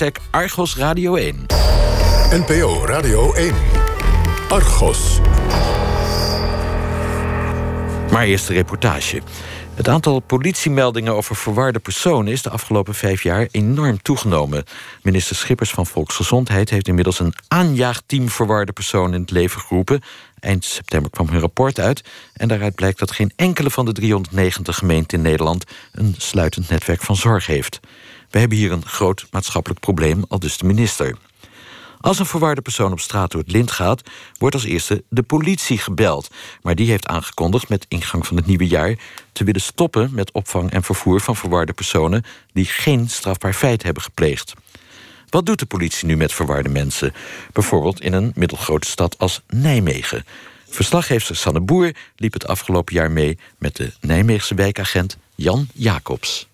Tech Argos Radio 1. NPO Radio 1. Argos. Maar eerst de reportage. Het aantal politiemeldingen over verwarde personen is de afgelopen vijf jaar enorm toegenomen. Minister Schippers van Volksgezondheid heeft inmiddels een aanjaagteam verwarde personen in het leven geroepen. Eind september kwam hun rapport uit en daaruit blijkt dat geen enkele van de 390 gemeenten in Nederland een sluitend netwerk van zorg heeft. We hebben hier een groot maatschappelijk probleem, al dus de minister. Als een verwarde persoon op straat door het lint gaat, wordt als eerste de politie gebeld. Maar die heeft aangekondigd met ingang van het nieuwe jaar te willen stoppen met opvang en vervoer van verwarde personen die geen strafbaar feit hebben gepleegd. Wat doet de politie nu met verwarde mensen? Bijvoorbeeld in een middelgrote stad als Nijmegen. Verslaggever Sanne Boer liep het afgelopen jaar mee met de Nijmeegse wijkagent Jan Jacobs.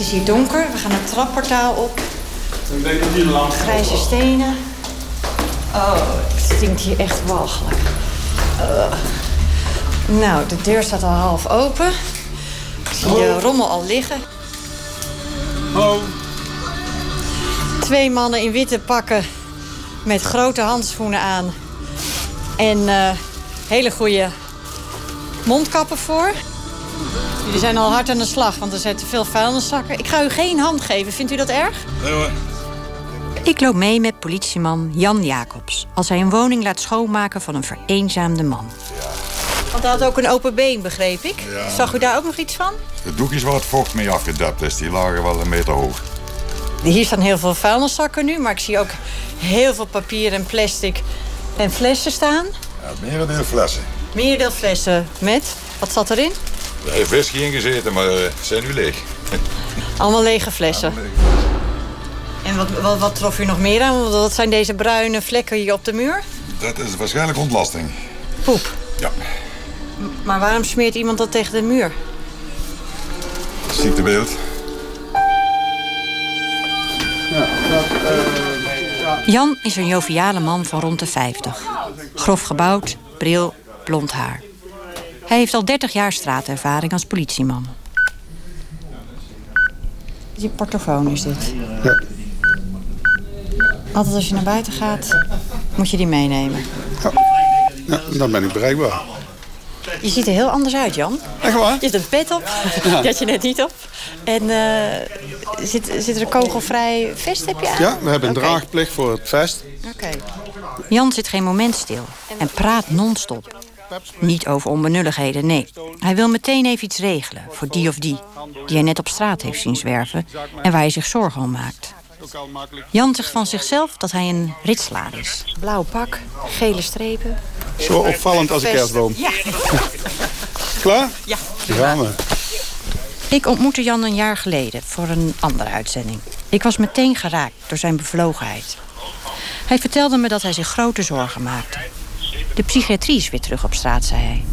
Het is hier donker. We gaan het trapportaal op. Ik denk dat hier lang. Grijze stenen. Oh, het stinkt hier echt walgelijk. Uh. Nou, de deur staat al half open. Ik zie de rommel al liggen. Oh. Twee mannen in witte pakken met grote handschoenen aan. En uh, hele goede mondkappen voor. Jullie zijn al hard aan de slag, want er zitten veel vuilniszakken. Ik ga u geen hand geven. Vindt u dat erg? Nee hoor. Ik loop mee met politieman Jan Jacobs... als hij een woning laat schoonmaken van een vereenzaamde man. Ja. Want hij had ook een open been, begreep ik. Ja. Zag u daar ook nog iets van? De doekjes waar het vocht mee afgedapt is, die lagen wel een meter hoog. Hier staan heel veel vuilniszakken nu, maar ik zie ook heel veel papier en plastic en flessen staan. Ja, meerdeel flessen. Meerdeel flessen met? Wat zat erin? Er heeft whisky in gezeten, maar ze zijn nu leeg. Allemaal lege flessen. En wat, wat, wat, trof u nog meer aan? Wat zijn deze bruine vlekken hier op de muur? Dat is waarschijnlijk ontlasting. Poep? Ja. maar waarom smeert iemand dat tegen de muur? Ziektebeeld. Ja, Jan is een joviale man van rond de 50. Grof gebouwd, bril, blond haar. Hij heeft al 30 jaar straatervaring als politieman. Die portofoon is dit. Ja. Altijd als je naar buiten gaat, moet je die meenemen. Ja, ja dan ben ik bereikbaar. Je ziet er heel anders uit, Jan. Echt waar? Je hebt een pet op. Ja. Die had je net niet op. En uh, zit, zit er een kogelvrij vest heb je aan? Ja, we hebben een draagplicht voor het vest. Oké. Jan zit geen moment stil en praat non-stop. Niet over onbenulligheden, nee. Hij wil meteen even iets regelen voor die of die... die hij net op straat heeft zien zwerven en waar hij zich zorgen om maakt. Jan zegt van zichzelf dat hij een ritslaar is. Blauw pak, gele strepen. Zo opvallend als een kerstboom. Ja. Klaar? Ja. Gaan. Ik ontmoette Jan een jaar geleden voor een andere uitzending. Ik was meteen geraakt door zijn bevlogenheid. Hij vertelde me dat hij zich grote zorgen maakte. De psychiatrie is weer terug op straat, zei hij.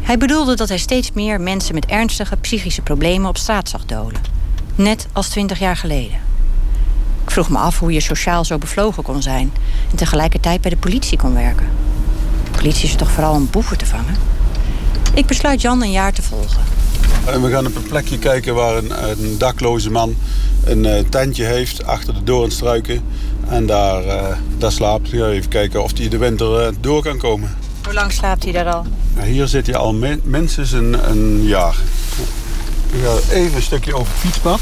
Hij bedoelde dat hij steeds meer mensen met ernstige psychische problemen op straat zag dolen. Net als twintig jaar geleden. Ik vroeg me af hoe je sociaal zo bevlogen kon zijn... en tegelijkertijd bij de politie kon werken. De politie is toch vooral om boeven te vangen? Ik besluit Jan een jaar te volgen. En we gaan op een plekje kijken waar een, een dakloze man een uh, tentje heeft achter de doornstruiken. En daar, uh, daar slaapt hij. Even kijken of hij de winter uh, door kan komen. Hoe lang slaapt hij daar al? hier zit hij al min minstens een, een jaar. Ik ga even een stukje over het fietspad.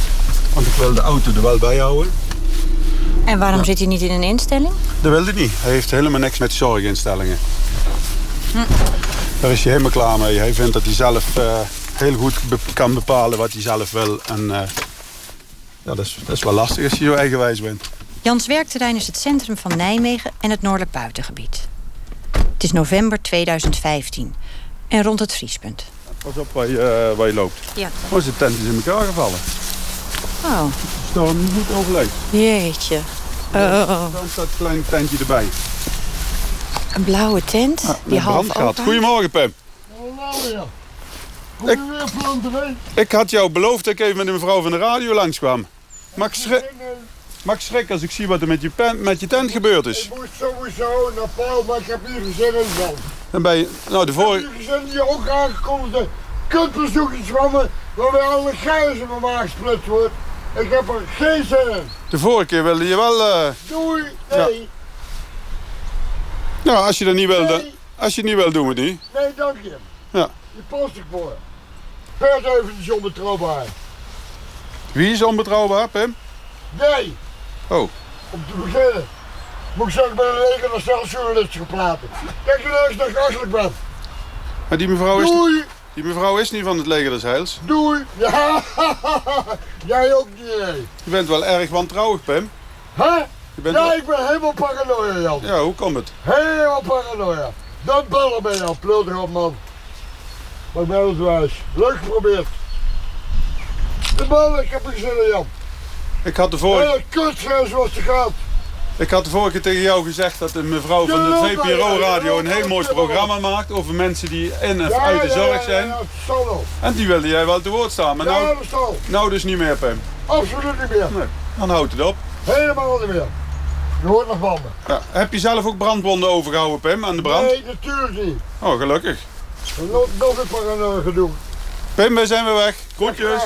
Want ik wil de auto er wel bij houden. En waarom ja. zit hij niet in een instelling? Dat wil hij niet. Hij heeft helemaal niks met zorginstellingen. Hm. Daar is hij helemaal klaar mee. Hij vindt dat hij zelf uh, heel goed be kan bepalen wat hij zelf wil. En uh, ja, dat, is, dat is wel lastig als je zo eigenwijs bent. Jans werkterrein is het centrum van Nijmegen en het noordelijk buitengebied. Het is november 2015 en rond het vriespunt. Pas op waar je, uh, waar je loopt. Ja. Oh, de tent is in elkaar gevallen. Oh. Storm niet overleefd. Jeetje. Oh. Dan staat een klein tentje erbij. Een blauwe tent ja, die half gaat. Goedemorgen, Pim. Ik, ik had jou beloofd dat ik even met de mevrouw van de radio langskwam. Mag ik, mag ik schrik als ik zie wat er met je, pen, met je tent gebeurd is? Ik moest sowieso naar Paul, maar ik heb hier gezin in van. Dan ben je, nou de vorige... Ik heb hier gezin die ook aangekondigd kutbezoekjes van me, waarbij alle in mijn maag gesplitst wordt. Ik heb er geen zin in. De vorige keer wilde je wel... eh, Doei, nee, Nou, als je dat niet wil, Nee. als je het niet wil, doen we niet. nee, dank je. Ja. Je past ik voor. Bert even is onbetrouwbaar. Wie is onbetrouwbaar, Pim? Nee, Oh, om te beginnen. Moet ik straks bij de leger als zelfjournalist praten. Kijk je eens dat ik achterlijk ben. maar die mevrouw, is, Doei, die mevrouw is niet van het leger des Heils. doei. Ja, jij ook niet. Je bent wel erg wantrouwig, Pim. Hè? Je Ja, wel- ik ben helemaal paranoia, Jan. Ja, hoe komt het? Helemaal paranoia. Dat bellen ben je al, pleuter op, man. Maar ik ben het wijs. Leuk geprobeerd. De ballen, ik heb er zin in, Jan. Ik had de vorige, Hele ik had de vorige keer tegen jou gezegd dat de mevrouw van de VPRO-radio een heel mooi programma maakt over mensen die in of Ja, uit de zorg zijn. En die wilde jij wel te woord staan. Maar nou, nou dus niet meer, Pim. Absoluut niet meer. Nee, dan houdt het op. Helemaal niet meer. Je hoort nog van me. Ja. Heb je zelf ook brandwonden overgehouden, Pim, aan de brand? Nee, natuurlijk niet. Oh, gelukkig. Nog, nog een paranoia gedoe. Pim, wij zijn weer weg. Groetjes.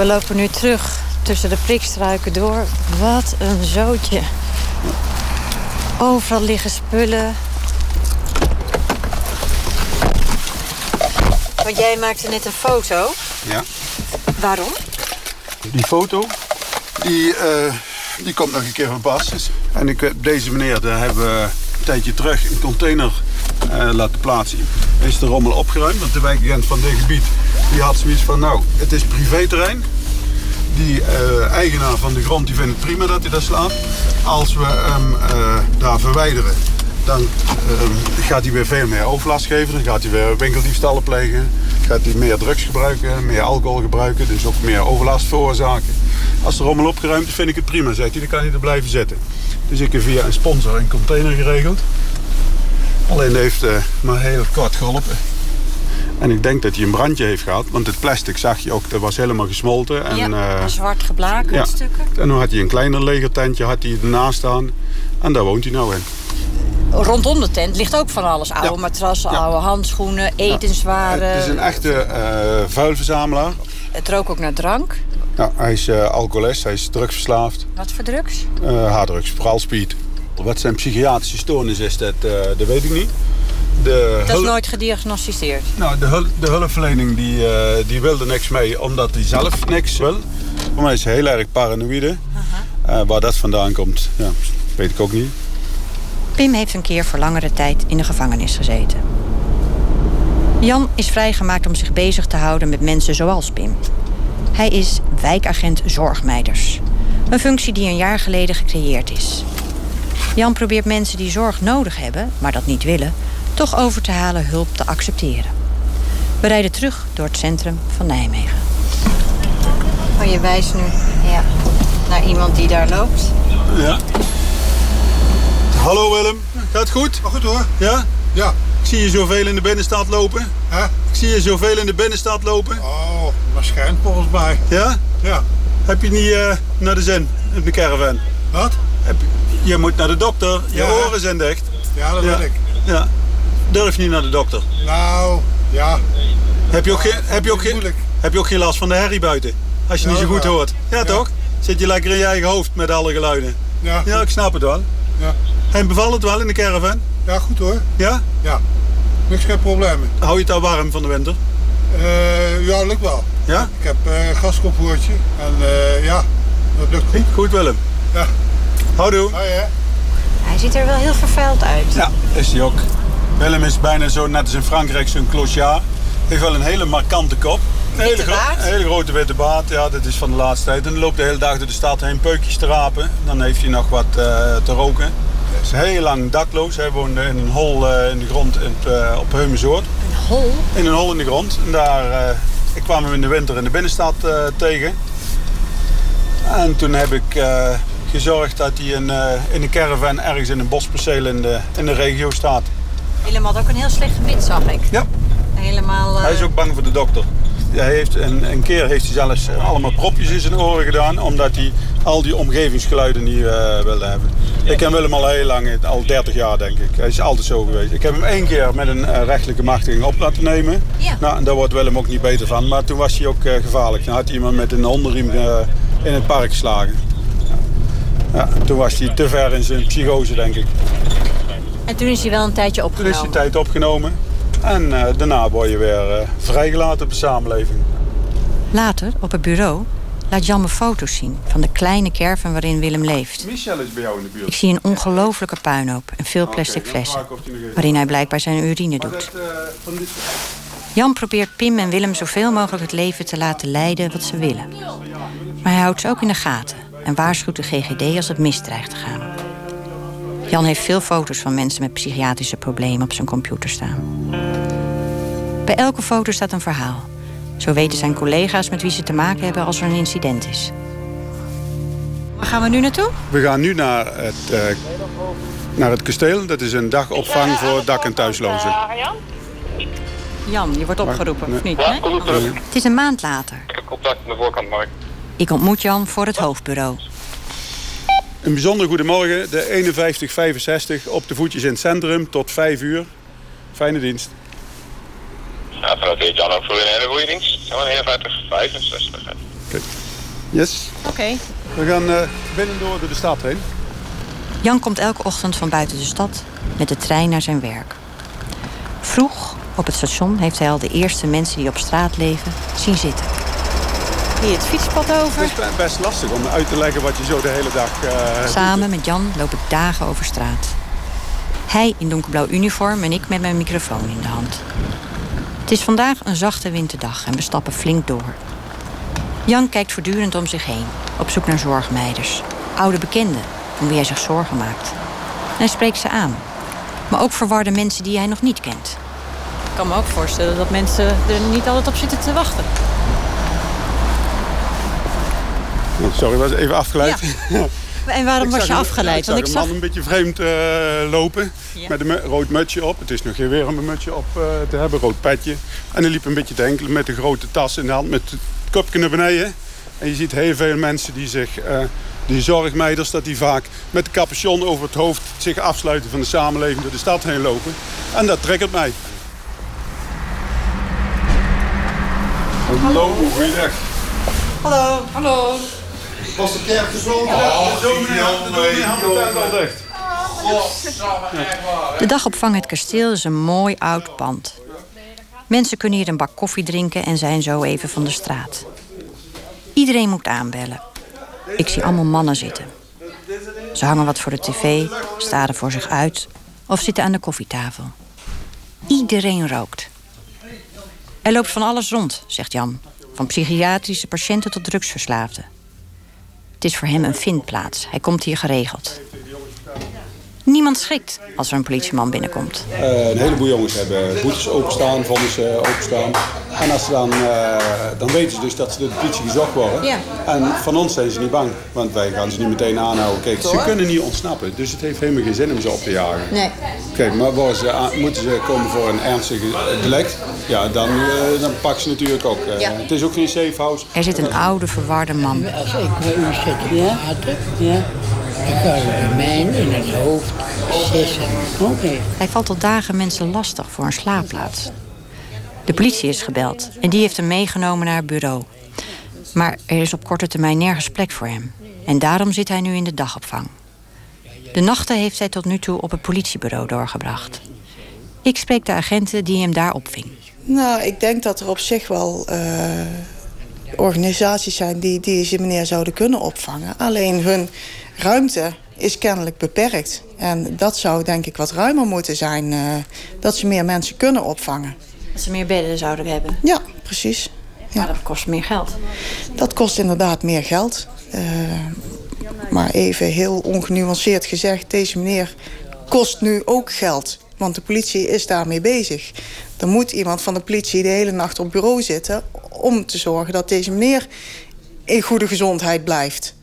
We lopen nu terug tussen de prikstruiken door. Wat een zootje. Overal liggen spullen. Want jij maakte net een foto. Ja. Waarom? Die foto, die, eh, die komt nog een keer van pas. En ik, weet- deze meneer, daar hebben we een tijdje terug een container eh, laten plaatsen. Is de rommel opgeruimd, want de wijkagent van dit gebied die had zoiets van... nou, het is privéterrein. Die eh, eigenaar van de grond die vindt het prima dat hij daar slaat. Als we hem eh, daar verwijderen, dan eh, gaat hij weer veel meer overlast geven. Dan gaat hij weer winkeldiefstallen plegen. Gaat hij meer drugs gebruiken, meer alcohol gebruiken. Dus ook meer overlast veroorzaken. Als de rommel opgeruimd is, vind ik het prima, zegt hij. Dan kan hij er blijven zitten. Dus ik heb via een sponsor een container geregeld. Alleen heeft eh, maar heel kort geholpen. En ik denk dat hij een brandje heeft gehad. Want het plastic zag je ook, dat was helemaal gesmolten. En, ja, eh, zwart geblakerd ja. stukken. en dan had hij een kleiner legertentje had hij ernaast staan. En daar woont hij nou in. Rondom de tent ligt ook van alles. Oude Ja. matrassen, Ja. oude handschoenen, etenswaren. Het is een echte eh, vuilverzamelaar. Het rook ook naar drank. Ja, hij is eh, alcoholist, hij is drugsverslaafd. Wat voor drugs? eh harddrugs, vooral speed. Wat zijn psychiatrische stoornis is, dat, dat weet ik niet. De, Dat is nooit gediagnosticeerd. nou, de, hul- de hulpverlening die, eh, die wilde niks mee omdat hij zelf niks wil. Voor mij is hij heel erg paranoïde. Eh, waar dat vandaan komt, ja, weet ik ook niet. Pim heeft een keer voor langere tijd in de gevangenis gezeten. Jan is vrijgemaakt om zich bezig te houden met mensen zoals Pim. Hij is wijkagent zorgmeiders. Een functie die een jaar geleden gecreëerd is. Jan probeert mensen die zorg nodig hebben, maar dat niet willen, toch over te halen hulp te accepteren. We rijden terug door het centrum van Nijmegen. Oh, je wijst nu ja, naar iemand die daar loopt. Ja. Hallo Willem, gaat het goed? goed hoor. Ja? Ja. Ik zie je zoveel in de binnenstad lopen. Hè? Ik zie je zoveel in de binnenstad lopen. Oh, waarschijnlijk volgens mij. Ja? Ja. Heb je niet eh, naar de zin in de caravan? Wat? Heb je, je moet naar de dokter. Je Ja. oren zijn dicht. Ja, dat ja. weet ik. Ja. Durf je niet naar de dokter? Nou, ja. Heb je ook, geen, heb je ook, geen, heb je ook geen last van de herrie buiten? Als je Ja, niet zo goed wel. hoort. Ja, Ja. toch? Zit je lekker in je eigen hoofd met alle geluiden? Ja, Ja, ik snap het wel. ja. En bevalt het wel in de caravan? ja goed hoor. Ja? Ja. Niks geen problemen. Hou je het daar warm van de winter? Eh ja, lukt wel. Ja? Ik heb eh, een gaskopwoordje en eh, ja, dat lukt goed. Goed Willem. Ja. Houdoe. Ja. Hij ziet er wel heel vervuild uit. Ja, is hij ook. Willem is bijna zo, net als in Frankrijk, zo'n clochard. Heeft wel een hele markante kop. Een hele, een hele grote witte baard, ja, dat is van de laatste tijd. En loopt de hele dag door de stad heen peukjes te rapen. Dan heeft hij nog wat eh, te roken. Hij is heel lang dakloos. Hij woonde in een hol eh, in de grond in eh, op Heumenzoord. Een hol. In een hol in de grond. En daar ik kwam hem in de winter in de binnenstad tegen. En toen heb ik gezorgd dat hij in, in een caravan ergens in een bosperceel in de, in de regio staat. Willem had ook een heel slecht gebit, zag ik. Ja, Helemaal... eh, hij is ook bang voor de dokter. Hij heeft een, een keer heeft hij zelfs allemaal propjes in zijn oren gedaan... omdat hij al die omgevingsgeluiden niet uh, wilde hebben. Ik ken Willem al heel lang, al 30 jaar denk ik. Hij is altijd zo geweest. Ik heb hem één keer met een uh, rechtelijke machtiging op laten nemen. Ja. Nou, en daar wordt Willem ook niet beter van. Maar toen was hij ook uh, gevaarlijk. Dan had iemand met een hondenriem in het park geslagen. Ja, toen was hij te ver in zijn psychose, denk ik. En toen is hij wel een tijdje opgenomen? Toen is hij tijd opgenomen. En uh, daarna word je weer uh, vrijgelaten op de samenleving. Later, op het bureau, laat Jan me foto's zien... van de kleine caravan waarin Willem leeft. Michel is bij jou in de buurt. Ik zie een ongelofelijke puinhoop en veel plastic okay, flessen... waarin hij blijkbaar zijn urine doet. Dat, uh, dit... Jan probeert Pim en Willem zoveel mogelijk het leven te laten leiden wat ze willen. Maar hij houdt ze ook in de gaten... en waarschuwt de GGD als het misdreigt te gaan. Jan heeft veel foto's van mensen met psychiatrische problemen op zijn computer staan. Bij elke foto staat een verhaal. Zo weten zijn collega's met wie ze te maken hebben als er een incident is. Waar gaan we nu naartoe? We gaan nu naar het, uh, naar het kasteel. Dat is een dagopvang voor dak- en thuislozen. Jan, je wordt opgeroepen, nee. of niet? Ja, kom terug. Het is een maand later. Ik heb contact met de voorkant, Mark. Ik ontmoet Jan voor het hoofdbureau. Een bijzonder goedemorgen, de 5165 op de voetjes in het centrum tot 5 uur. Fijne dienst. Ja, vanuit dit Jan ook voor een hele goede dienst. 5165. Oké. Okay. Yes. Oké. Okay. We gaan uh, binnendoor door de stad heen. Jan komt elke ochtend van buiten de stad met de trein naar zijn werk. Vroeg op het station heeft hij al de eerste mensen die op straat leven zien zitten. Hier het fietspad over. Het is best lastig om uit te leggen wat je zo de hele dag... Uh, Samen met Jan loop ik dagen over straat. Hij in donkerblauw uniform en ik met mijn microfoon in de hand. Het is vandaag een zachte winterdag en we stappen flink door. Jan kijkt voortdurend om zich heen, op zoek naar zorgmeiders. Oude bekenden, om wie hij zich zorgen maakt. En hij spreekt ze aan. Maar ook verwarde mensen die hij nog niet kent. Ik kan me ook voorstellen dat mensen er niet altijd op zitten te wachten. Sorry, was even afgeleid. Ja. En waarom was je afgeleid? Ik zag, Want ik zag een man een beetje vreemd uh, lopen. Ja. Met een rood mutsje op. Het is nog geen weer om een mutsje op uh, te hebben. Rood petje. En hij liep een beetje te enkelen met een grote tas in de hand. Met het kopje naar beneden. En je ziet heel veel mensen die zich... Uh, die zorgmeiders, dat die vaak met de capuchon over het hoofd... zich afsluiten van de samenleving door de stad heen lopen. En dat triggert mij. Hallo, goeiedag. Hallo. Hallo. Was de kerk gesloten? Oh, de dagopvang Het Kasteel is een mooi oud pand. Mensen kunnen hier een bak koffie drinken en zijn zo even van de straat. Iedereen moet aanbellen. Ik zie allemaal mannen zitten. Ze hangen wat voor de tv, staren voor zich uit of zitten aan de koffietafel. Iedereen rookt. Er loopt van alles rond, zegt Jan. Van psychiatrische patiënten tot drugsverslaafden. Het is voor hem een vindplaats. Hij komt hier geregeld. Niemand schrikt als er een politieman binnenkomt. Uh, een heleboel jongens hebben boetes openstaan, vonnissen openstaan. En als ze dan, uh, dan weten ze dus dat ze door de politie gezocht worden. Ja. En van ons zijn ze niet bang, want wij gaan ze niet meteen aanhouden. Kijk, ze kunnen niet ontsnappen, dus het heeft helemaal geen zin om ze op te jagen. Nee. Kijk, maar worden ze moeten ze komen voor een ernstig delict, ja, dan, uh, dan pakken ze natuurlijk ook. Ja. Het is ook geen safe house. Er zit een oude, verwarde man. Als ik bij u zit ja. Ik ga de mijn in het hoofd sissen. Oké. Okay. Hij valt al dagen mensen lastig voor een slaapplaats. De politie is gebeld en die heeft hem meegenomen naar het bureau. Maar er is op korte termijn nergens plek voor hem. En daarom zit hij nu in de dagopvang. De nachten heeft hij tot nu toe op het politiebureau doorgebracht. Ik spreek de agenten die hem daar opving. Nou, ik denk dat er op zich wel uh, organisaties zijn die deze meneer zouden kunnen opvangen. Alleen hun ruimte is kennelijk beperkt. En dat zou denk ik wat ruimer moeten zijn. Uh, dat ze meer mensen kunnen opvangen. Dat ze meer bedden zouden hebben? Ja, precies. Ja. Maar dat kost meer geld. Dat kost inderdaad meer geld. Uh, maar even heel ongenuanceerd gezegd... deze meneer kost nu ook geld. Want de politie is daarmee bezig. Er moet iemand van de politie de hele nacht op bureau zitten... om te zorgen dat deze meneer in goede gezondheid blijft.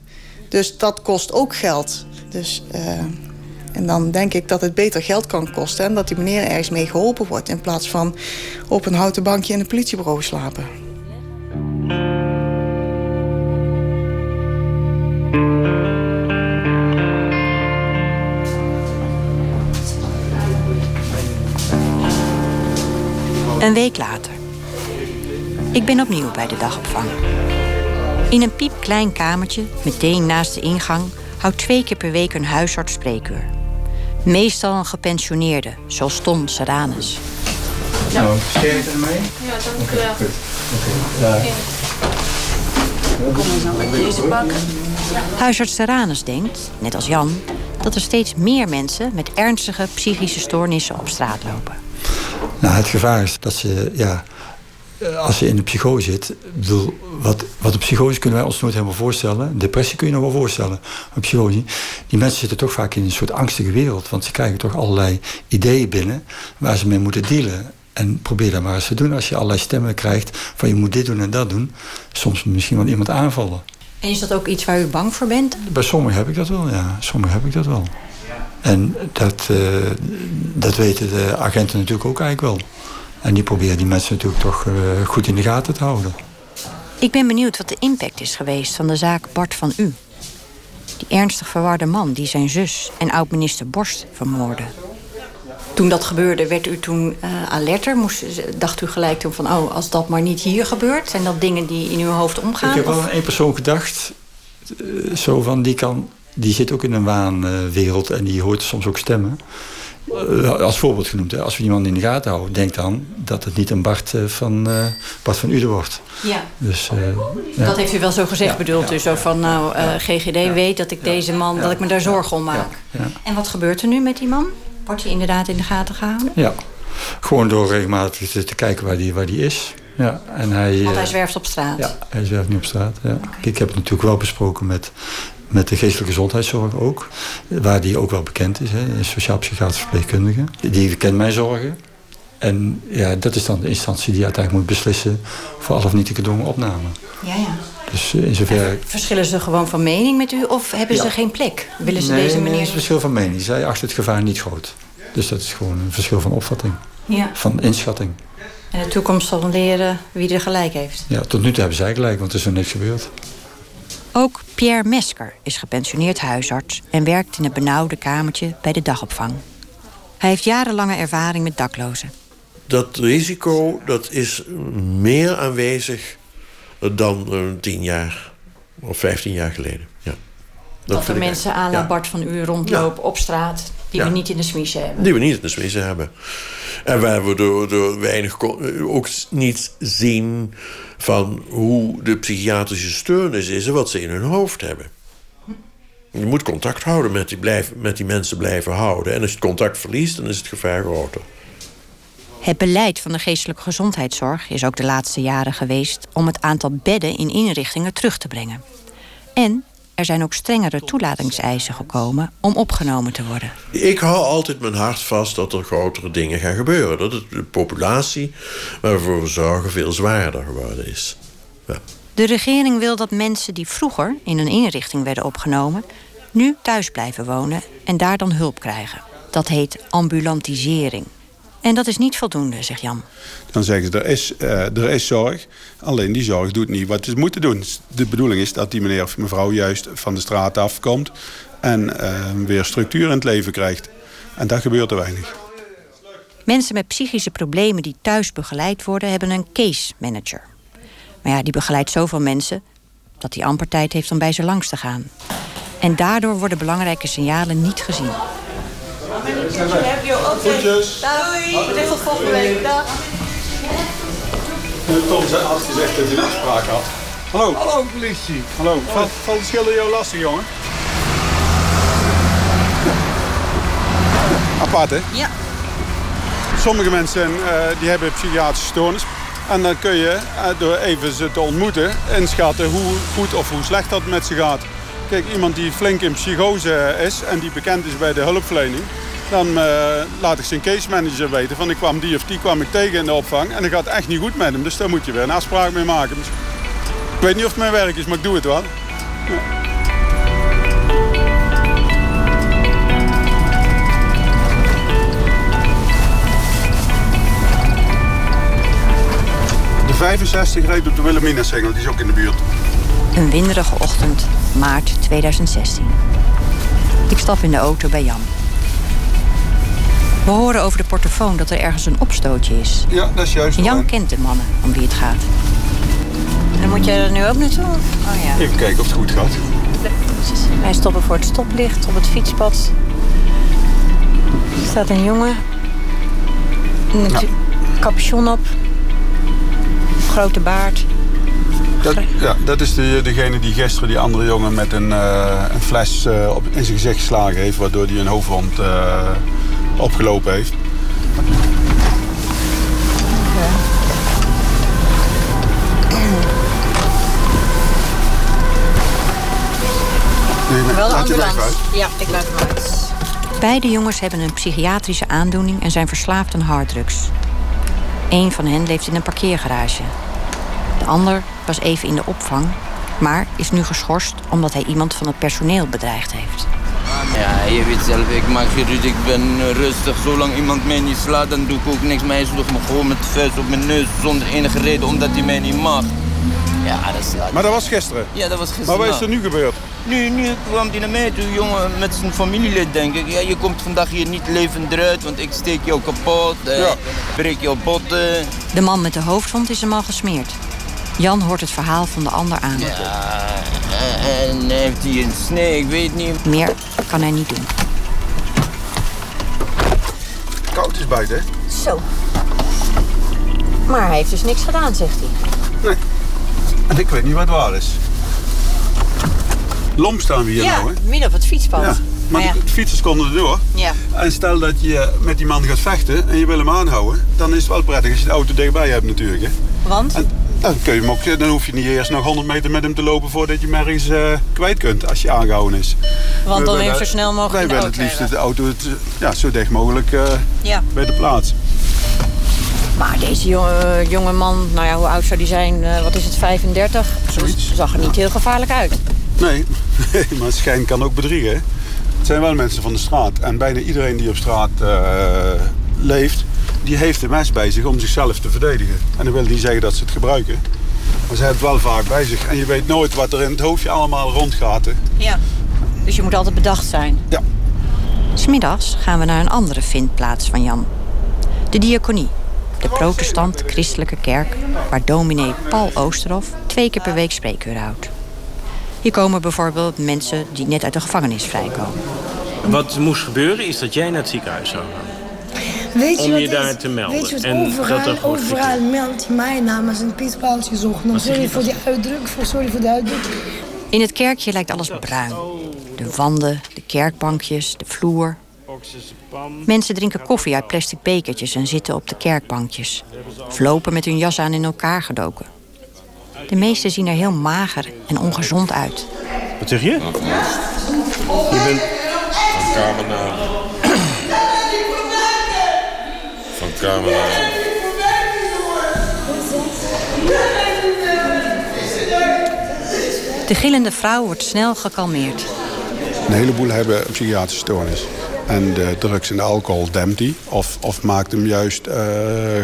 Dus dat kost ook geld. Dus, eh, en dan denk ik dat het beter geld kan kosten... en dat die meneer ergens mee geholpen wordt... in plaats van op een houten bankje in een politiebureau slapen. Een week later. Ik ben opnieuw bij de dagopvang. In een piepklein kamertje, meteen naast de ingang, houdt twee keer per week een huisarts spreekuur. Meestal een gepensioneerde, zoals Ton Seranus. Nou, sterkte ermee? Ja, dank u wel. Oké. Kom eens dan met deze pakken. Huisarts Seranus denkt, net als Jan, dat er steeds meer mensen met ernstige psychische stoornissen op straat lopen. Nou, het gevaar is dat ze, ja, als je in de psychose zit, bedoel, wat, wat een psychose kunnen wij ons nooit helemaal voorstellen. Depressie kun je nog wel voorstellen. Maar psychose, die mensen zitten toch vaak in een soort angstige wereld. Want ze krijgen toch allerlei ideeën binnen waar ze mee moeten dealen. En probeer dat maar eens te doen. Als je allerlei stemmen krijgt van je moet dit doen en dat doen. Soms misschien wel iemand aanvallen. En is dat ook iets waar u bang voor bent? Bij sommigen heb ik dat wel, ja. Sommigen heb ik dat wel. En dat, uh, dat weten de agenten natuurlijk ook eigenlijk wel. En die proberen die mensen natuurlijk toch uh, goed in de gaten te houden. Ik ben benieuwd wat de impact is geweest van de zaak Bart van U. Die ernstig verwarde man die zijn zus en oud-minister Borst vermoordde. Toen dat gebeurde, werd u toen uh, alerter? Moest, dacht u gelijk toen van, oh, als dat maar niet hier gebeurt... zijn dat dingen die in uw hoofd omgaan? Ik heb wel aan één persoon gedacht. Uh, zo van, die, kan, die zit ook in een waanwereld en die hoort soms ook stemmen. Uh, als voorbeeld genoemd, hè. als we iemand in de gaten houden... denk dan dat het niet een Bart van, Bart van Uden wordt. Ja. Dus, ja. Dat heeft u wel zo gezegd, ja, ja, u? Zo van, nou, GGD weet dat ik deze man... dat ik me daar zorgen om maak. En wat gebeurt er nu met die man? Wordt hij inderdaad in de gaten gehouden? Ja, gewoon door regelmatig te, te kijken waar die, waar die is. Ja, en hij, Want hij zwerft op straat? Ja, hij zwerft niet op straat. Ja. Okay. Ik heb het natuurlijk wel besproken met, met de geestelijke gezondheidszorg ook. Waar die ook wel bekend is, hè, sociaal-psychiatrisch verpleegkundige. Die kent mijn zorgen. En ja, dat is dan de instantie die uiteindelijk moet beslissen... voor al of niet de gedwongen opname. Ja, ja. Dus in zoverre... Verschillen ze gewoon van mening met u of hebben ze geen plek? Willen ze nee, deze manier... Nee, het is een verschil van mening. Zij acht het gevaar niet groot. Dus dat is gewoon een verschil van opvatting. Ja. Van inschatting. En de toekomst zal leren wie er gelijk heeft. Ja, tot nu toe hebben zij gelijk, want er is er niks gebeurd. Ook Pierre Mesker is gepensioneerd huisarts... en werkt in een benauwde kamertje bij de dagopvang. Hij heeft jarenlange ervaring met daklozen. Dat risico dat is meer aanwezig dan uh, tien jaar of vijftien jaar geleden. Ja. Dat, dat er mensen aan ja. Bart van U rondlopen ja. op straat... die ja. we niet in de smiezen hebben. Die we niet in de smiezen hebben. En waar we door, door weinig ook niet zien... van hoe de psychiatrische steurnis is... en wat ze in hun hoofd hebben. Je moet contact houden met die, met die mensen blijven houden. En als je het contact verliest, dan is het gevaar groter. Het beleid van de geestelijke gezondheidszorg is ook de laatste jaren geweest om het aantal bedden in inrichtingen terug te brengen. En er zijn ook strengere toelatingseisen gekomen om opgenomen te worden. Ik hou altijd mijn hart vast dat er grotere dingen gaan gebeuren. Dat de populatie waarvoor we zorgen veel zwaarder geworden is. Ja. De regering wil dat mensen die vroeger in een inrichting werden opgenomen, nu thuis blijven wonen en daar dan hulp krijgen. Dat heet ambulantisering. En dat is niet voldoende, zegt Jan. Dan zeggen ze, er is, uh, er is zorg, alleen die zorg doet niet wat ze moeten doen. De bedoeling is dat die meneer of mevrouw juist van de straat afkomt... en uh, weer structuur in het leven krijgt. En dat gebeurt er weinig. Mensen met psychische problemen die thuis begeleid worden... hebben een case manager. Maar ja, die begeleidt zoveel mensen... dat hij amper tijd heeft om bij ze langs te gaan. En daardoor worden belangrijke signalen niet gezien. Groetjes. Doei. Dit tot volgende week. Dag. Tom had gezegd dat hij een afspraak had. Hallo. Hallo politie. Hallo. Valt, valt de schilder jou lastig, jongen? Apart, hè? Ja. Sommige mensen uh, die hebben psychiatrische stoornis. En dan kun je, uh, door even ze te ontmoeten, inschatten hoe goed of hoe slecht dat met ze gaat. Kijk, iemand die flink in psychose is en die bekend is bij de hulpverlening... dan uh, laat ik zijn case manager weten van ik kwam die of die kwam ik tegen in de opvang... en dat gaat echt niet goed met hem, dus daar moet je weer een afspraak mee maken. Ik weet niet of het mijn werk is, maar ik doe het wel. De 65 reed op de Wilhelmina-singel, die is ook in de buurt. Een winderige ochtend, maart 2016. Ik stap in de auto bij Jan. We horen over de portofoon dat er ergens een opstootje is. Ja, dat is juist. Jan kent de mannen om wie het gaat. Dan moet je er nu ook naartoe? Oh ja. Even kijken of het goed gaat. Wij stoppen voor het stoplicht op het fietspad. Er staat een jongen. Met Ja. capuchon op. Grote baard. Dat, ja, dat is de, degene die gisteren die andere jongen met een, eh, een fles eh, op, in zijn gezicht geslagen heeft, waardoor hij een hoofdwond eh, opgelopen heeft. Nee, nee, Wel de laat je weg ambulance. uit. Ja, ik laat hem uit. Beide jongens hebben een psychiatrische aandoening en zijn verslaafd aan harddrugs. Eén van hen leeft in een parkeergarage. De ander was even in de opvang, maar is nu geschorst omdat hij iemand van het personeel bedreigd heeft. Ja, je weet zelf, ik maak geen ruzie, ik ben eh, rustig. Zolang iemand mij niet slaat, dan doe ik ook niks. Maar hij sloeg me gewoon met de vuist op mijn neus zonder enige reden, omdat hij mij niet mag. Ja, dat slaat. Maar dat was gisteren? Ja, dat was gisteren. Maar wat is er nu gebeurd? Nu, nu kwam hij naar mij toe, jongen, met zijn familielid, denk ik. Ja, je komt vandaag hier niet levend eruit, want ik steek jou kapot. eh, Ja. Breek jouw botten. De man met de hoofdwond is hem al gesmeerd. Jan hoort het verhaal van de ander aan. Ja, eh, en heeft hij een snee, ik weet niet. Meer kan hij niet doen. Koud is buiten, hè? Zo. Maar hij heeft dus niks gedaan, zegt hij. En ik weet niet wat waar is. Lomp staan we hier ja, nou, hè? midden op het fietspad. Ja. Maar ja. de, de fietsers konden er door. Ja. En stel dat je met die man gaat vechten en je wil hem aanhouden, dan is het wel prettig als je de auto dichtbij hebt natuurlijk. Hè? Want? En, dan, kun je hem ook, dan hoef je niet eerst nog 100 meter met hem te lopen voordat je hem ergens eh, kwijt kunt als je aangehouden is. Want dan even zo snel mogelijk Wij willen het liefst hebben. de auto het, eh, ja, zo dicht mogelijk eh, Ja. bij de plaats. Maar deze jonge, jonge man, nou ja, hoe oud zou die zijn? Eh, wat is het, 35? Zoiets. Zag er niet heel gevaarlijk uit. Nee, maar schijn kan ook bedriegen. Het zijn wel mensen van de straat. En bijna iedereen die op straat eh, leeft, die heeft een mes bij zich om zichzelf te verdedigen. En dat wil niet zeggen dat ze het gebruiken. Maar ze hebben het wel vaak bij zich. En je weet nooit wat er in het hoofdje allemaal rondgaat. hè. Ja. Dus je moet altijd bedacht zijn. Ja. Smiddags gaan we naar een andere vindplaats van Jan. De diaconie. De protestant-christelijke kerk waar dominee Paul Oosterhoff twee keer per week spreekuur houdt. Hier komen bijvoorbeeld mensen die net uit de gevangenis vrijkomen. Wat moest gebeuren is dat jij naar het ziekenhuis zou gaan. Weet je Om je daar te melden. Weet je wat En dat overal, er wordt overal meldt hij mij namens een pispaaltje zocht. Sorry je voor die uitdruk, voor, sorry voor de uitdrukking. In het kerkje lijkt alles bruin. De wanden, de kerkbankjes, de vloer. Mensen drinken koffie uit plastic bekertjes en zitten op de kerkbankjes. Of lopen met hun jas aan in elkaar gedoken. De meesten zien er heel mager en ongezond uit. Wat zeg je? Je bent... Van kamer naar... Van kamer De gillende vrouw wordt snel gekalmeerd. Een heleboel hebben een psychiatrische stoornis. En de drugs en de alcohol dempt die of, of maakt hem juist eh,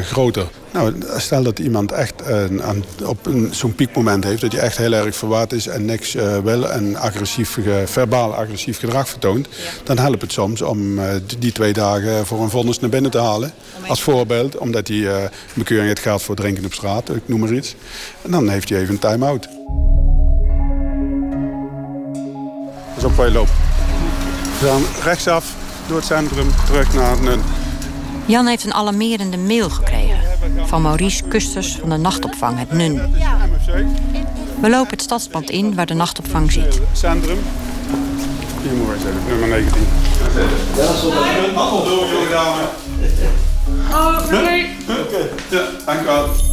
groter. Nou, stel dat iemand echt aan- op een, zo'n piekmoment heeft... dat hij echt heel erg verwaard is en niks eh, wil... en agressief, verbaal agressief gedrag vertoont... dan helpt het soms om eh, die- die twee dagen voor een vonnis naar binnen te halen. Als voorbeeld, omdat hij een bekeuring heeft gehad voor drinken op straat, ik noem maar iets. En dan heeft hij even een time-out. Is ook waar je loopt. We gaan rechtsaf door het centrum terug naar Nun. Jan heeft een alarmerende mail gekregen. Van Maurice Kusters van de nachtopvang, het NUN. We lopen het stadspad in waar de nachtopvang zit. Centrum. Hier moet wij zeggen, nummer 19. Ja, dat is wel Appel door, jonge dame. Oh, nee. Oké, ja, dankjewel.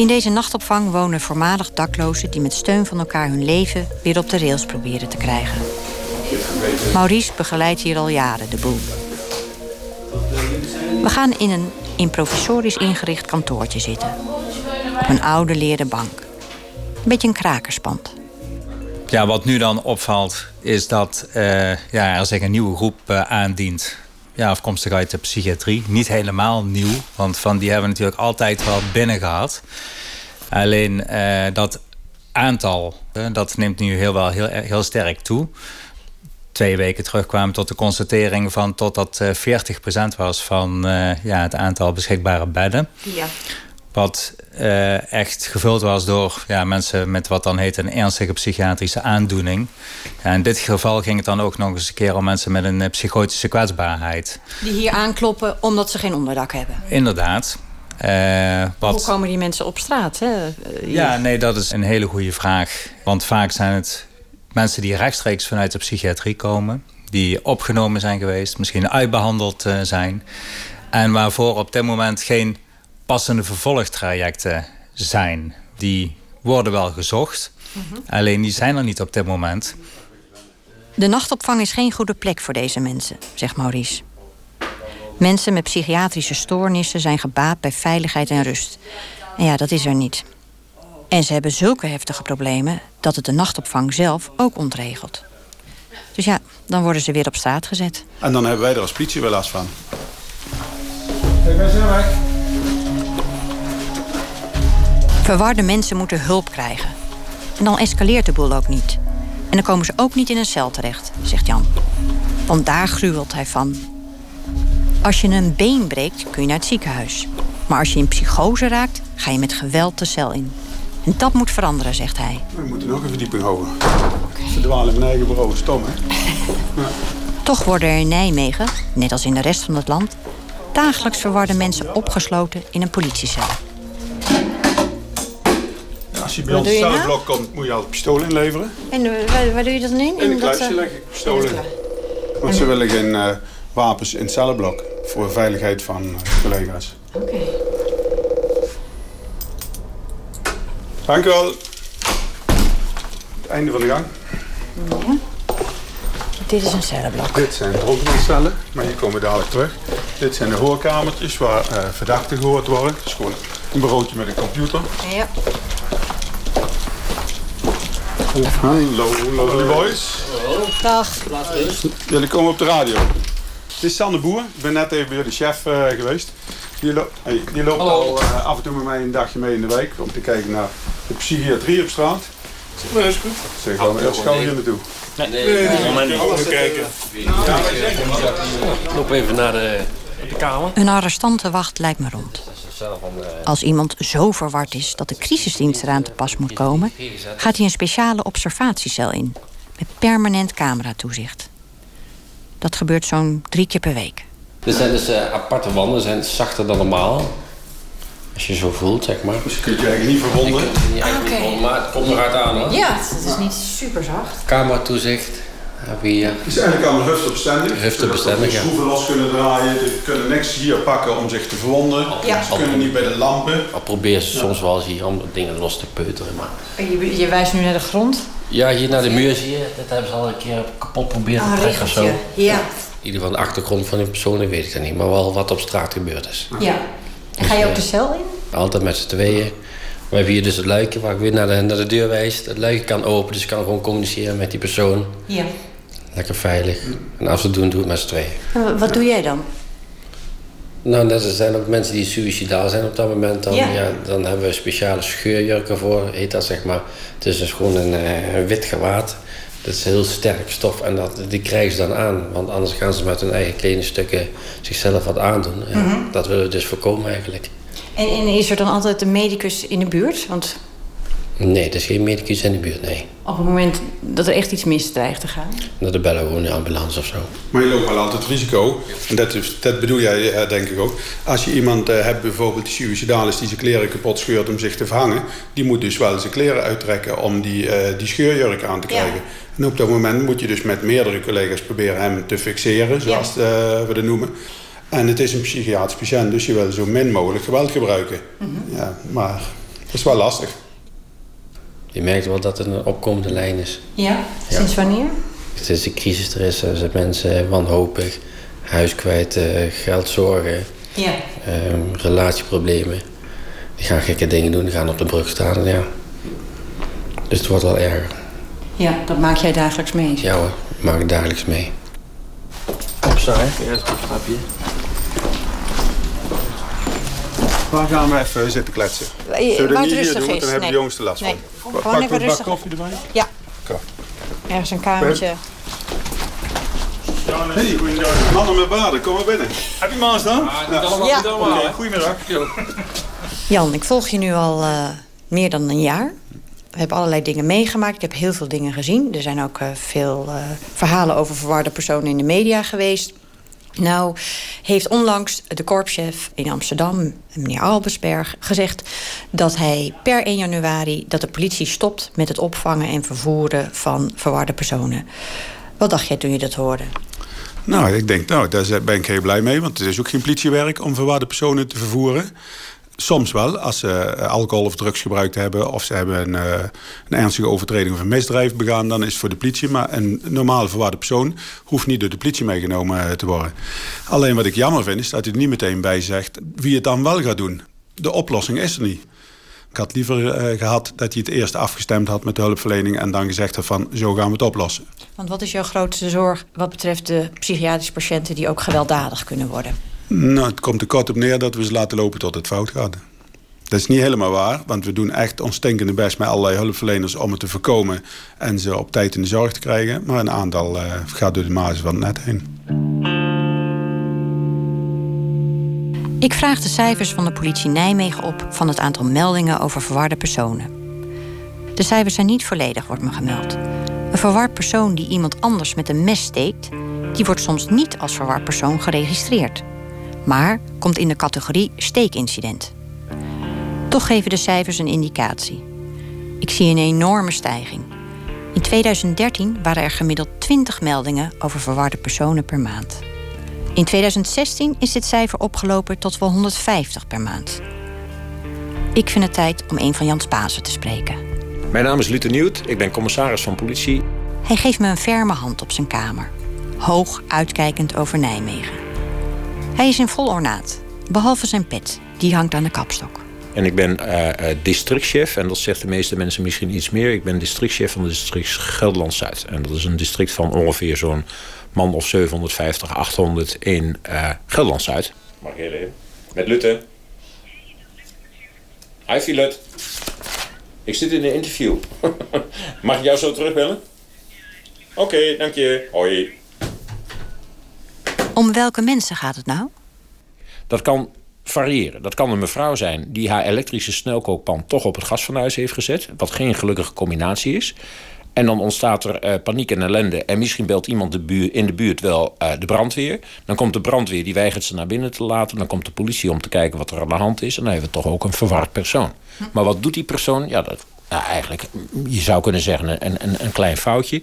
In deze nachtopvang wonen voormalig daklozen die met steun van elkaar hun leven weer op de rails proberen te krijgen. Maurice begeleidt hier al jaren de boel. We gaan in een improvisorisch ingericht kantoortje zitten. Op een oude leren bank. Een beetje een krakerspand. Ja, wat nu dan opvalt is dat eh, ja, er een nieuwe groep eh, aandient. Ja, afkomstig uit de psychiatrie. Niet helemaal nieuw, want van die hebben we natuurlijk altijd wel binnen gehad. Alleen eh, dat aantal, eh, dat neemt nu heel, wel heel, heel sterk toe. twee weken terug kwamen tot de constatering van tot dat eh 40% was van eh, ja, het aantal beschikbare bedden. Ja. Wat eh, echt gevuld was door ja, mensen met wat dan heet een ernstige psychiatrische aandoening. Ja, in dit geval ging het dan ook nog eens een keer om mensen met een eh, psychotische kwetsbaarheid. Die hier aankloppen omdat ze geen onderdak hebben. Inderdaad. Eh, wat... Hoe komen die mensen op straat? Hè? Hier. Ja, nee, dat is een hele goede vraag. Want vaak zijn het mensen die rechtstreeks vanuit de psychiatrie komen, die opgenomen zijn geweest, misschien uitbehandeld eh, zijn. En waarvoor op dit moment geen passende vervolgtrajecten zijn. Die worden wel gezocht, alleen die zijn er niet op dit moment. De nachtopvang is geen goede plek voor deze mensen, zegt Maurice. Mensen met psychiatrische stoornissen zijn gebaat bij veiligheid en rust. En ja, dat is er niet. En ze hebben zulke heftige problemen dat het de nachtopvang zelf ook ontregelt. Dus ja, dan worden ze weer op straat gezet. En dan hebben wij er als politie wel last van. Hey, wij zijn weg. Verwarde mensen moeten hulp krijgen. En dan escaleert de boel ook niet. En dan komen ze ook niet in een cel terecht, zegt Jan. Want daar gruwelt hij van. Als je een been breekt, kun je naar het ziekenhuis. Maar als je in psychose raakt, ga je met geweld de cel in. En dat moet veranderen, zegt hij. We moeten nog een verdieping houden. Verdwalen in mijn eigen bureau, stom hè? Toch worden er in Nijmegen, net als in de rest van het land, dagelijks verwarde mensen opgesloten in een politiecel. Als je bij Wat ons je nou? cellenblok komt, moet je al pistool inleveren. En eh, waar, waar doe je dat dan in? In een kluisje leg ik pistolen. Want ze willen geen eh, wapens in het cellenblok. Voor de veiligheid van eh, collega's. Oké. Dank u wel. Het einde van de gang. Ja. Dit is een cellenblok. Dit zijn dronkenmanscellen, maar hier komen we dadelijk terug. Dit zijn de hoorkamertjes waar verdachten gehoord worden. Het is gewoon een bureautje met een computer. Ja. Hallo, lovely boys. Dag. Jullie komen op de radio. Dit is Sander Boer. Ik ben net even bij de chef eh, geweest. Die, lo- hey, die loopt al eh, af en toe met mij een dagje mee in de week om te kijken naar de psychiatrie op straat. Nee, is goed. Zeg gewoon eerst gauw hier naartoe. Nee, nee, moment niet. Even kijken. Loop even naar de, de kamer. Een arrestantenwacht lijkt me rond. Als iemand zo verward is dat de crisisdienst eraan te pas moet komen, gaat hij een speciale observatiecel in. Met permanent cameratoezicht. Dat gebeurt zo'n drie keer per week. Dit zijn dus eh, aparte wanden, zijn zachter dan normaal. Als je zo voelt, zeg maar. Dus je kunt je eigenlijk niet verwonden. niet verwonden, maar het komt eruit aan hoor. Ja, het is niet super zacht. Cameratoezicht we hier. Het is eigenlijk allemaal huftebestendig. Huftebestendig, Zodat ja. ze schroeven los kunnen draaien. Ze kunnen niks hier pakken om zich te verwonden. Ja. Ze kunnen niet bij de lampen. Al proberen ze soms wel eens hier om dingen los te peuteren. Maar... Je, je wijst nu naar de grond. Ja, hier naar de muur zie je. Dat hebben ze al een keer kapot proberen Ah, te trekken of zo. Ja. In ieder geval de achtergrond van die persoon weet ik dan niet. Maar wel wat op straat gebeurd is. Ja. En ga je ook de cel in? Altijd met z'n tweeën. We hebben hier dus het luikje waar ik weer naar de, naar de deur wijs. Het luikje kan open, dus ik kan gewoon communiceren met die persoon. Ja. Lekker veilig. En als we het doen, doe het met z'n tweeën. Wat doe jij dan? Nou, net er zijn ook mensen die suicidaal zijn op dat moment. Dan, Ja. ja. dan hebben we speciale scheurjurken voor, heet dat zeg maar. Het is dus gewoon een, eh, een wit gewaad. Dat is heel sterk stof en dat, die krijgen ze dan aan. Want anders gaan ze met hun eigen kledingstukken zichzelf wat aandoen. En Mhm. Dat willen we dus voorkomen eigenlijk. En, en is er dan altijd een medicus in de buurt? Want Nee, er is geen medicus in de buurt, nee. op het moment dat er echt iets mis dreigt te gaan. Dat de bellen gewoon de ambulance of zo. Maar je loopt wel altijd risico. En dat, is, dat bedoel jij eh, denk ik ook. Als je iemand eh, hebt bijvoorbeeld die suicidaal is... die zijn kleren kapot scheurt om zich te verhangen... die moet dus wel zijn kleren uittrekken om die, eh, die scheurjurk aan te krijgen. En op dat moment moet je dus met meerdere collega's proberen hem te fixeren... zoals eh, we dat noemen. En het is een psychiatrisch patiënt, dus je wil zo min mogelijk geweld gebruiken. ja, maar dat is wel lastig. Je merkt wel dat het een opkomende lijn is. Ja? Sinds wanneer? Sinds de crisis er is, zijn mensen wanhopig, huis kwijt, eh, geldzorgen, Ja. ehm, relatieproblemen. Die gaan gekke dingen doen, die gaan op de brug staan. en Ja. Dus het wordt wel erger. Ja, dat maak jij dagelijks mee. Ja hoor, maak ik dagelijks mee. Opstaan, hè? Eerst een stapje. Waar gaan we even zitten kletsen? Waar- Zullen we niet hier rustig doen, want is, dan hebben nee. de jongens er last Nee. van. Gewoon Pak even een bak rustig. koffie erbij? Ja. Ergens een kamertje. Hey, mannen met baden, kom maar binnen. Heb je maas dan? Ja. Ja. Oké, goedemiddag. Jan, ik volg je nu al eh, meer dan een jaar. We hebben allerlei dingen meegemaakt. Ik heb heel veel dingen gezien. Er zijn ook eh, veel eh, verhalen over verwarde personen in de media geweest. Nou, heeft onlangs de korpschef in Amsterdam, meneer Albesberg, gezegd dat hij per 1 januari dat de politie stopt met het opvangen en vervoeren van verwarde personen. Wat dacht jij toen je dat hoorde? Nou, ik denk, nou, daar ben ik heel blij mee. Want het is ook geen politiewerk om verwarde personen te vervoeren. Soms wel, als ze eh, alcohol of drugs gebruikt hebben... of ze hebben een, eh, een ernstige overtreding of een misdrijf begaan... dan is het voor de politie. Maar een normale verwarde persoon hoeft niet door de politie meegenomen eh, te worden. Alleen wat ik jammer vind, is dat hij er niet meteen bij zegt... wie het dan wel gaat doen. De oplossing is er niet. Ik had liever eh, gehad dat hij het eerst afgestemd had met de hulpverlening... en dan gezegd had van, zo gaan we het oplossen. Want wat is jouw grootste zorg wat betreft de psychiatrische patiënten die ook gewelddadig kunnen worden? Nou, het komt er kort op neer dat we ze laten lopen tot het fout gaat. Dat is niet helemaal waar, want we doen echt ons stinkende best met allerlei hulpverleners om het te voorkomen en ze op tijd in de zorg te krijgen. Maar een aantal eh, gaat door de mazen van het net heen. Ik vraag de cijfers van de politie Nijmegen op van het aantal meldingen over verwarde personen. De cijfers zijn niet volledig, wordt me gemeld. Een verward persoon die iemand anders met een mes steekt, die wordt soms niet als verward persoon geregistreerd, maar komt in de categorie steekincident. Toch geven de cijfers een indicatie. Ik zie een enorme stijging. In 2013 waren er gemiddeld 20 meldingen over verwarde personen per maand. In 2016 is dit cijfer opgelopen tot wel 150 per maand. Ik vind het tijd om een van Jans Pasen te spreken. Mijn naam is Luther Nieuwt, ik ben commissaris van politie. Hij geeft me een ferme hand op zijn kamer, hoog uitkijkend over Nijmegen. Hij is in vol ornaat, behalve zijn pet, die hangt aan de kapstok. En ik ben uh, districtchef, en dat zegt de meeste mensen misschien iets meer. Ik ben districtchef van het district Gelderland-Zuid. En dat is een district van ongeveer zo'n man of 750, 800 in uh, Gelderland-Zuid. Mag ik even? Met Lutte. Hi, Filet. Ik zit in een interview. Mag ik jou zo terugbellen? Oké, dank je. Hoi. Om welke mensen gaat het nou? Dat kan variëren. Dat kan een mevrouw zijn die haar elektrische snelkookpan toch op het gasfornuis heeft gezet. Wat geen gelukkige combinatie is. En dan ontstaat er uh, paniek en ellende. En misschien belt iemand de buur, in de buurt wel uh, de brandweer. Dan komt de brandweer, die weigert ze naar binnen te laten. Dan komt de politie om te kijken wat er aan de hand is. En dan hebben we toch ook een verward persoon. Maar wat doet die persoon? Ja, dat, nou, eigenlijk, je zou kunnen zeggen een, een, een klein foutje.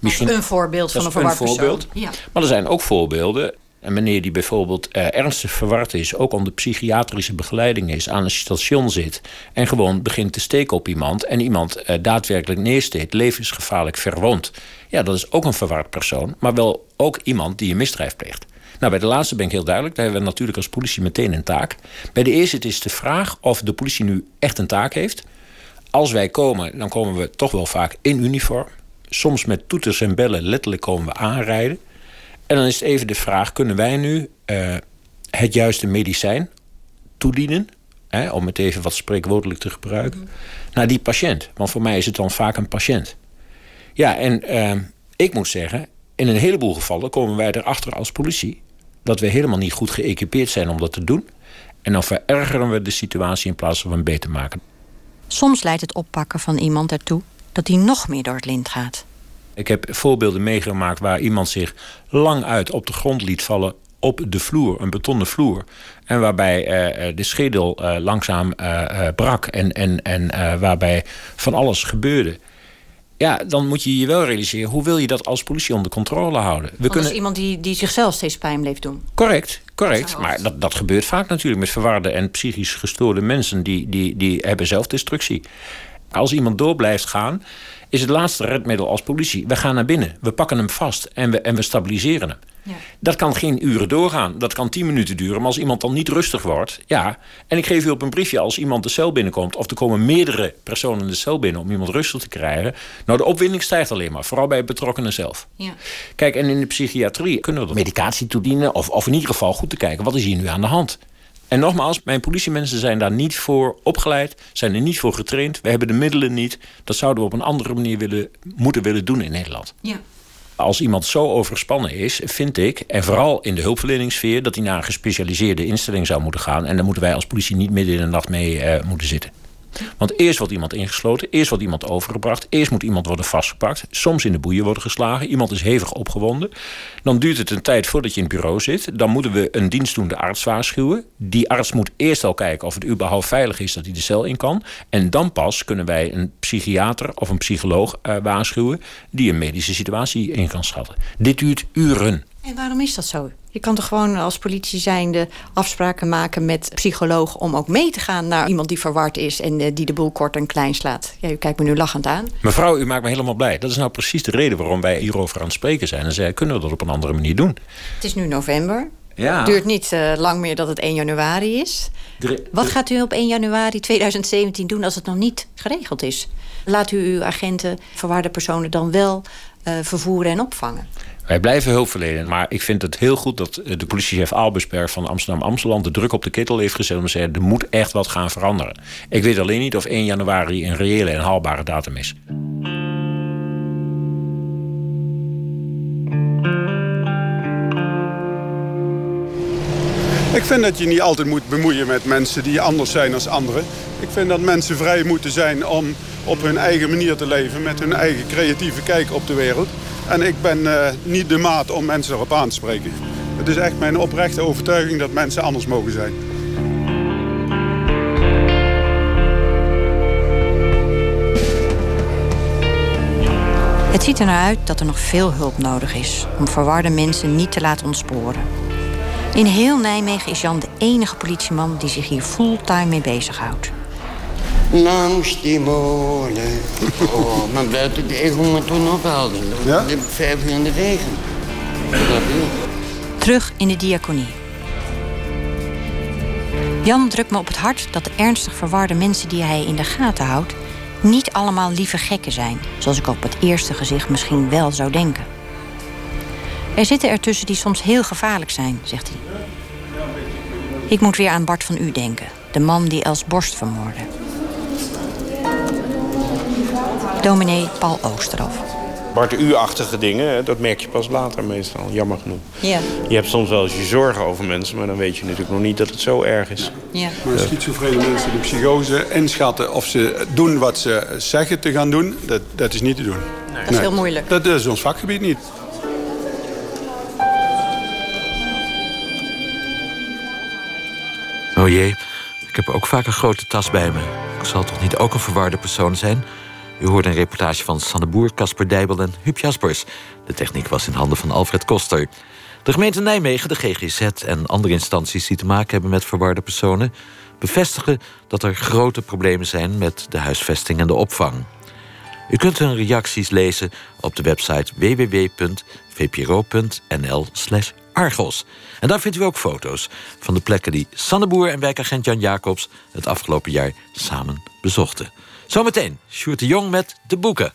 Misschien, een voorbeeld van een verward een voorbeeld. Ja. Maar er zijn ook voorbeelden. Een meneer die bijvoorbeeld uh, ernstig verward is, ook onder psychiatrische begeleiding is, aan een station zit en gewoon begint te steken op iemand en iemand uh, daadwerkelijk neersteekt, levensgevaarlijk verwond. Ja, dat is ook een verward persoon, maar wel ook iemand die een misdrijf pleegt. Nou, bij de laatste ben ik heel duidelijk. Daar hebben we natuurlijk als politie meteen een taak. Bij de eerste is de vraag of de politie nu echt een taak heeft. Als wij komen, dan komen we toch wel vaak in uniform. Soms met toeters en bellen letterlijk komen we aanrijden. En dan is het even de vraag: kunnen wij nu uh, het juiste medicijn toedienen? Hè, om het even wat spreekwoordelijk te gebruiken. Mm -hmm. Naar die patiënt. Want voor mij is het dan vaak een patiënt. Ja, en uh, ik moet zeggen, in een heleboel gevallen komen wij erachter als politie dat we helemaal niet goed geëquipeerd zijn om dat te doen. En dan verergeren we de situatie in plaats van hem beter maken. Soms leidt het oppakken van iemand ertoe dat hij nog meer door het lint gaat. Ik heb voorbeelden meegemaakt waar iemand zich lang uit op de grond liet vallen op de vloer, een betonnen vloer. En waarbij uh, de schedel uh, langzaam uh, brak en, en, en waarbij van alles gebeurde. Ja, dan moet je je wel realiseren, hoe wil je dat als politie onder controle houden? We kunnen... is iemand die, die zichzelf steeds pijn bleef doen. Correct, correct. Maar dat, dat gebeurt vaak natuurlijk met verwarde en psychisch gestoorde mensen. Die, die, die hebben zelfdestructie. Als iemand door blijft gaan, is het laatste redmiddel als politie. We gaan naar binnen, we pakken hem vast en we, en we stabiliseren hem. Ja. Dat kan geen uren doorgaan. Dat kan tien minuten duren. Maar als iemand dan niet rustig wordt... ja. En ik geef u op een briefje als iemand de cel binnenkomt... of er komen meerdere personen de cel binnen om iemand rustig te krijgen... nou, de opwinding stijgt alleen maar. Vooral bij betrokkenen zelf. Ja. Kijk, en in de psychiatrie kunnen we medicatie toedienen... Of, of in ieder geval goed te kijken, wat is hier nu aan de hand? En nogmaals, mijn politiemensen zijn daar niet voor opgeleid, zijn er niet voor getraind. We hebben de middelen niet. Dat zouden we op een andere manier willen, moeten willen doen in Nederland. Ja. Als iemand zo overspannen is, vind ik, en vooral in de hulpverleningssfeer, dat hij naar een gespecialiseerde instelling zou moeten gaan. En daar moeten wij als politie niet midden in de nacht mee uh, moeten zitten. Want eerst wordt iemand ingesloten, eerst wordt iemand overgebracht, eerst moet iemand worden vastgepakt, soms in de boeien worden geslagen, iemand is hevig opgewonden. Dan duurt het een tijd voordat je in het bureau zit. Dan moeten we een dienstdoende arts waarschuwen. Die arts moet eerst al kijken of het überhaupt veilig is dat hij de cel in kan. En dan pas kunnen wij een psychiater of een psycholoog uh, waarschuwen die een medische situatie in kan schatten. Dit duurt uren. En waarom is dat zo? Je kan toch gewoon als politie zijnde afspraken maken met psycholoog om ook mee te gaan naar iemand die verward is en uh, die de boel kort en klein slaat. Ja, u kijkt me nu lachend aan. Mevrouw, u maakt me helemaal blij. Dat is nou precies de reden waarom wij hierover aan het spreken zijn. En zei, kunnen we dat op een andere manier doen? Het is nu november. Ja. Het duurt niet uh, lang meer dat het 1 januari is. De, Wat gaat u op 1 januari 2017 doen als het nog niet geregeld is? Laat u uw agenten, verwaarde personen dan wel uh, vervoeren en opvangen? Wij blijven hulp verlenen. Maar ik vind het heel goed dat de politiechef Albersberg van Amsterdam-Amsterdam de druk op de kittel heeft gezet om te zeggen: er moet echt wat gaan veranderen. Ik weet alleen niet of 1 januari een reële en haalbare datum is. Ik vind dat je niet altijd moet bemoeien met mensen die anders zijn als anderen. Ik vind dat mensen vrij moeten zijn om op hun eigen manier te leven... met hun eigen creatieve kijk op de wereld. En ik ben uh, niet de maat om mensen erop aan te spreken. Het is echt mijn oprechte overtuiging dat mensen anders mogen zijn. Het ziet er naar uit dat er nog veel hulp nodig is om verwarde mensen niet te laten ontsporen. In heel Nijmegen is Jan de enige politieman die zich hier fulltime mee bezighoudt. Langs die molen. Oh, maar buiten de egel me toen ophouden. Ja? Vijf uur in de regen. Terug in de diaconie. Jan drukt me op het hart dat de ernstig verwarde mensen die hij in de gaten houdt... niet allemaal lieve gekken zijn, zoals ik op het eerste gezicht misschien wel zou denken. Er zitten ertussen die soms heel gevaarlijk zijn, zegt hij. Ik moet weer aan Bart van U denken, de man die Els Borst vermoordde. Dominee Paul Oosterhoff. Bart U-achtige dingen, dat merk je pas later meestal, jammer genoeg. Ja. Je hebt soms wel eens je zorgen over mensen, maar dan weet je natuurlijk nog niet dat het zo erg is. Ja. Maar schizofrene mensen die psychose inschatten of ze doen wat ze zeggen te gaan doen, dat, dat is niet te doen. Dat is heel moeilijk. Dat is ons vakgebied niet. Oh jee, ik heb ook vaak een grote tas bij me. Ik zal toch niet ook een verwarde persoon zijn? U hoorde een reportage van Sanne Boer, Casper Dijbel en Huub Jaspers. De techniek was in handen van Alfred Koster. De gemeente Nijmegen, de GGZ en andere instanties die te maken hebben met verwarde personen... bevestigen dat er grote problemen zijn met de huisvesting en de opvang. U kunt hun reacties lezen op de website www.vpro.nl Argos. En daar vindt u ook foto's van de plekken die Sanne Boer en wijkagent Jan Jacobs het afgelopen jaar samen bezochten. Zometeen Sjoerd de Jong met de boeken.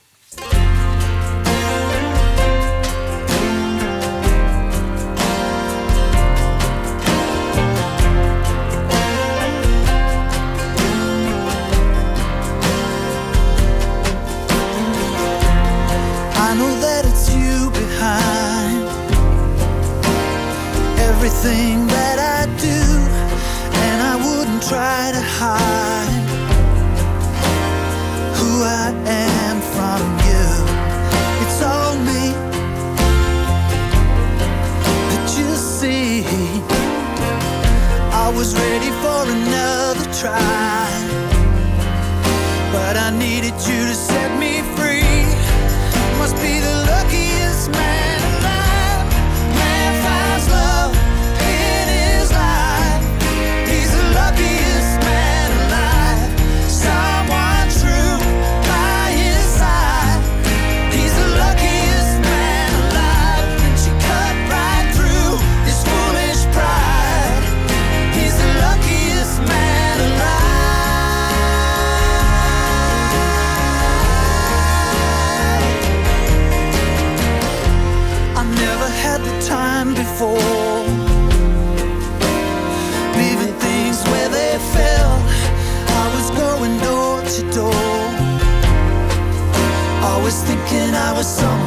Everything try,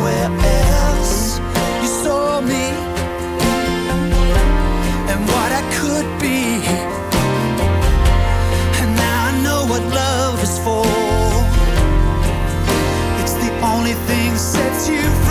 Where else. You saw me and what I could be, and now I know what love is for. It's the only thing sets you free.